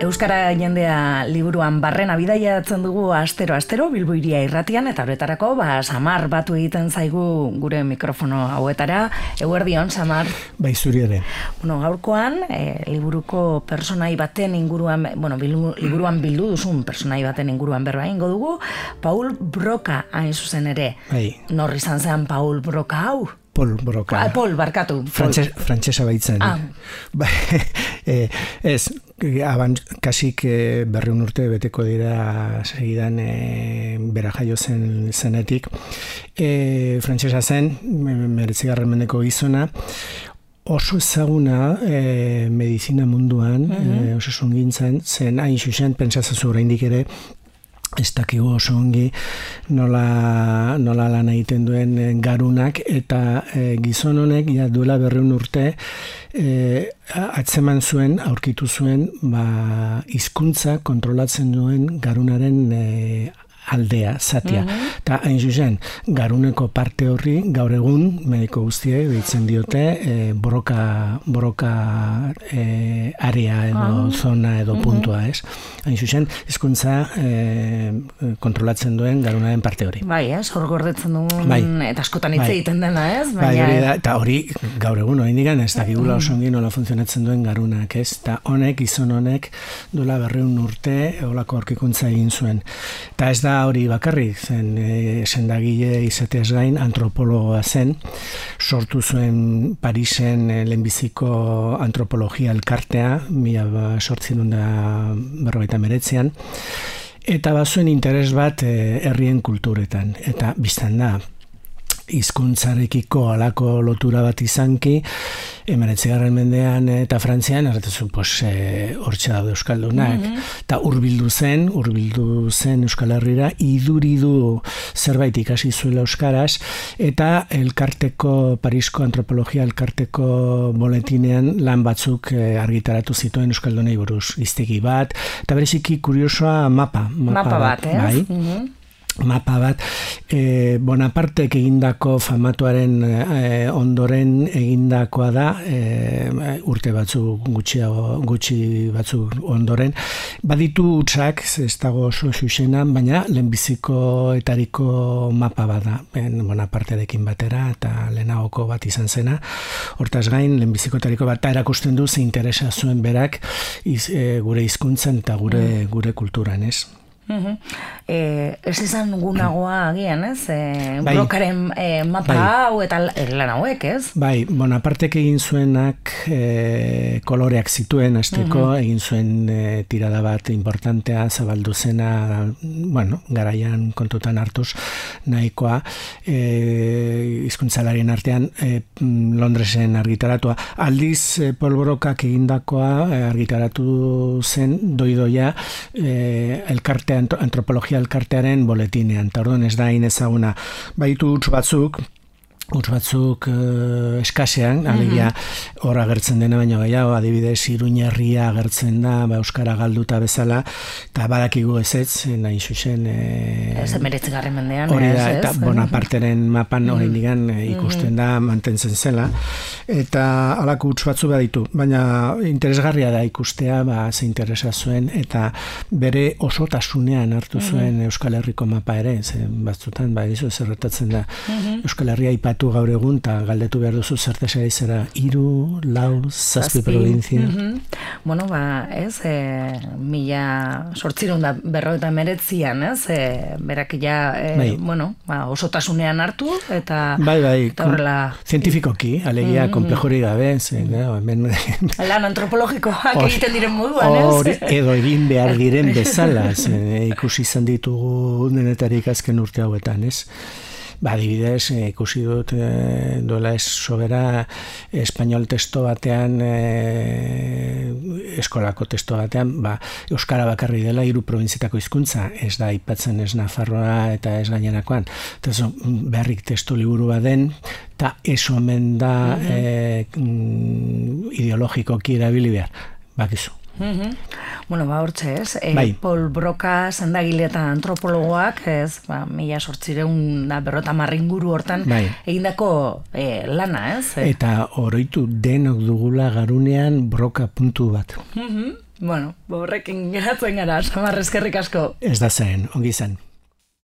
Euskara jendea liburuan barrena bidaiatzen dugu astero astero Bilboiria irratian eta horretarako ba Samar batu egiten zaigu gure mikrofono hauetara. Eguerdion Samar. Bai zuri ere. Bueno, gaurkoan e, liburuko personai baten inguruan, bueno, liburuan bildu duzun personai baten inguruan berba ingo dugu, Paul Broca hain zuzen ere. Bai. Nor izan zen Paul Broca hau? Paul Broca. Ah, Paul, barkatu. Frantses, frantsesa baitzen. Ah. Ba, eh, ez, aban, kasik eh, berreun urte beteko dira segidan eh, bera jaio zen zenetik. Eh, frantsesa zen, meretzigarren mendeko gizona, oso ezaguna eh, medizina munduan, mm -hmm. eh, oso gintzen, zen hain xuxen, pentsatzen oraindik ere, ez dakigu oso ongi nola, nola lan egiten duen eh, garunak eta e, gizon honek ja duela berreun urte e, atzeman zuen aurkitu zuen ba, hizkuntza kontrolatzen duen garunaren e, aldea, zatia. Mhm. Eta hain zuzen, garuneko parte horri, gaur egun, mediko guztie, deitzen diote, e, broka, broka e, area edo ah. zona edo mm puntua, ez? Hain zuzen, izkuntza e, kontrolatzen duen garunaren parte hori. Bai, ez, hor gordetzen duen, bai. eta askotan hitz bai. egiten dena, ez? Bai, hori da, eta hori, gaur egun, hori digan, ez dakigula oso ongi nola funtzionatzen duen garunak, ez? Eta honek, izon honek, duela berreun urte, olako horkikuntza egin zuen. Eta ez da hori bakarrik zen e, sendagile izateaz gain antropologoa zen sortu zuen Parisen e, lehenbiziko antropologia elkartea mila ba, sortzen da berrogeita meretzean eta bazuen interes bat e, herrien kulturetan eta biztan da hizkuntzarekiko alako lotura bat izanki, emeretzigarren mendean eta frantzian, erretezu, pues, e, hortxe daude Euskaldunak, mm eta urbildu zen, urbildu zen Euskal Herrira, iduridu zerbait ikasi zuela Euskaraz, eta elkarteko, Parisko antropologia elkarteko boletinean lan batzuk e, argitaratu zituen Euskaldunei buruz, iztegi bat, eta bereziki kuriosoa mapa. Mapa, bat, eh? Bai. Mm mapa bat. E, Bonapartek egindako famatuaren e, ondoren egindakoa da e, urte batzu gutxiago gutxi batzu ondoren. Baditu utxak ez dago oso xuxenan baina lehenbiziko etariko mapa bada ben, Bonaparterekin batera eta lehenagoko bat izan zena. Hortaz gain lehenbiziko etariko bat erakusten du ze interesa zuen berak iz, e, gure hizkuntzen eta gure, gure kulturan ez E, ez izan gunagoa agian, ez? E, bai. Brokaren e, mapa bai. hau eta lan hauek, ez? Bai, bona partek egin zuenak e, koloreak zituen, azteko, egin zuen e, tirada bat importantea, zabaldu zena, bueno, garaian kontutan hartuz, nahikoa, e, izkuntzalarien artean, e, Londresen argitaratua. Aldiz, e, polborokak egindakoa e, argitaratu zen, doidoia, e, elkarte antropologia elkartearen boletinean. Eta orduan ez da inezaguna. Baitu utz batzuk, utz batzuk uh, eskasean, mm -hmm. alegia hor agertzen dena baina gehiago, adibidez iruñerria agertzen da, ba, Euskara galduta bezala, eta badakigu ez ez, nahi xuxen... E, ez emeretzigarren mendean, hori da, ez, eta ez, Bonaparteren mapan hori mm -hmm. ikusten da, mantentzen zela, eta alako utz batzu baditu, baina interesgarria da ikustea, ba, ze interesa zuen, eta bere osotasunean hartu zuen Euskal Herriko mapa ere, ze batzutan, ba, izo zerretatzen da, Euskal Herria ipatu gaur egun eta galdetu behar duzu zertesa izera iru, lau, zazpi provinzia. Mm Bueno, ba, ez, e, mila sortzirun da berro eta meretzian, ez, e, berak ja, e, bai. bueno, ba, osotasunean hartu, eta bai, bai, eta horrela... Zientifikoki, alegia, mm -hmm. komplejori gabe, ze, Lan antropologikoak egiten diren moduan, ez? edo egin behar diren bezala, ze, ikusi izan ditugu denetarik azken urte hauetan, ez? Ba, adibidez, e, ikusi dut e, duela ez sobera espainol testo batean e, eskolako testo batean ba, Euskara bakarri dela hiru provinzitako hizkuntza. Ez da ipatzen ez Nafarroa eta ez gainerakoan. Eta zo, berrik testo liburu baden eta ez omen da mm -hmm. e, ideologiko kira behar. Bakizu. Mm Bueno, ba, hortxe ez, e, bai. Paul Broca zendagile eta antropologoak, ez, ba, mila sortzireun da berrota marringuru hortan, bai. egindako e, lana, ez? Eta oroitu denok dugula garunean broka puntu bat. Mm Bueno, borrekin geratzen gara, Samar eskerrik asko. Ez da zen, ongi zen.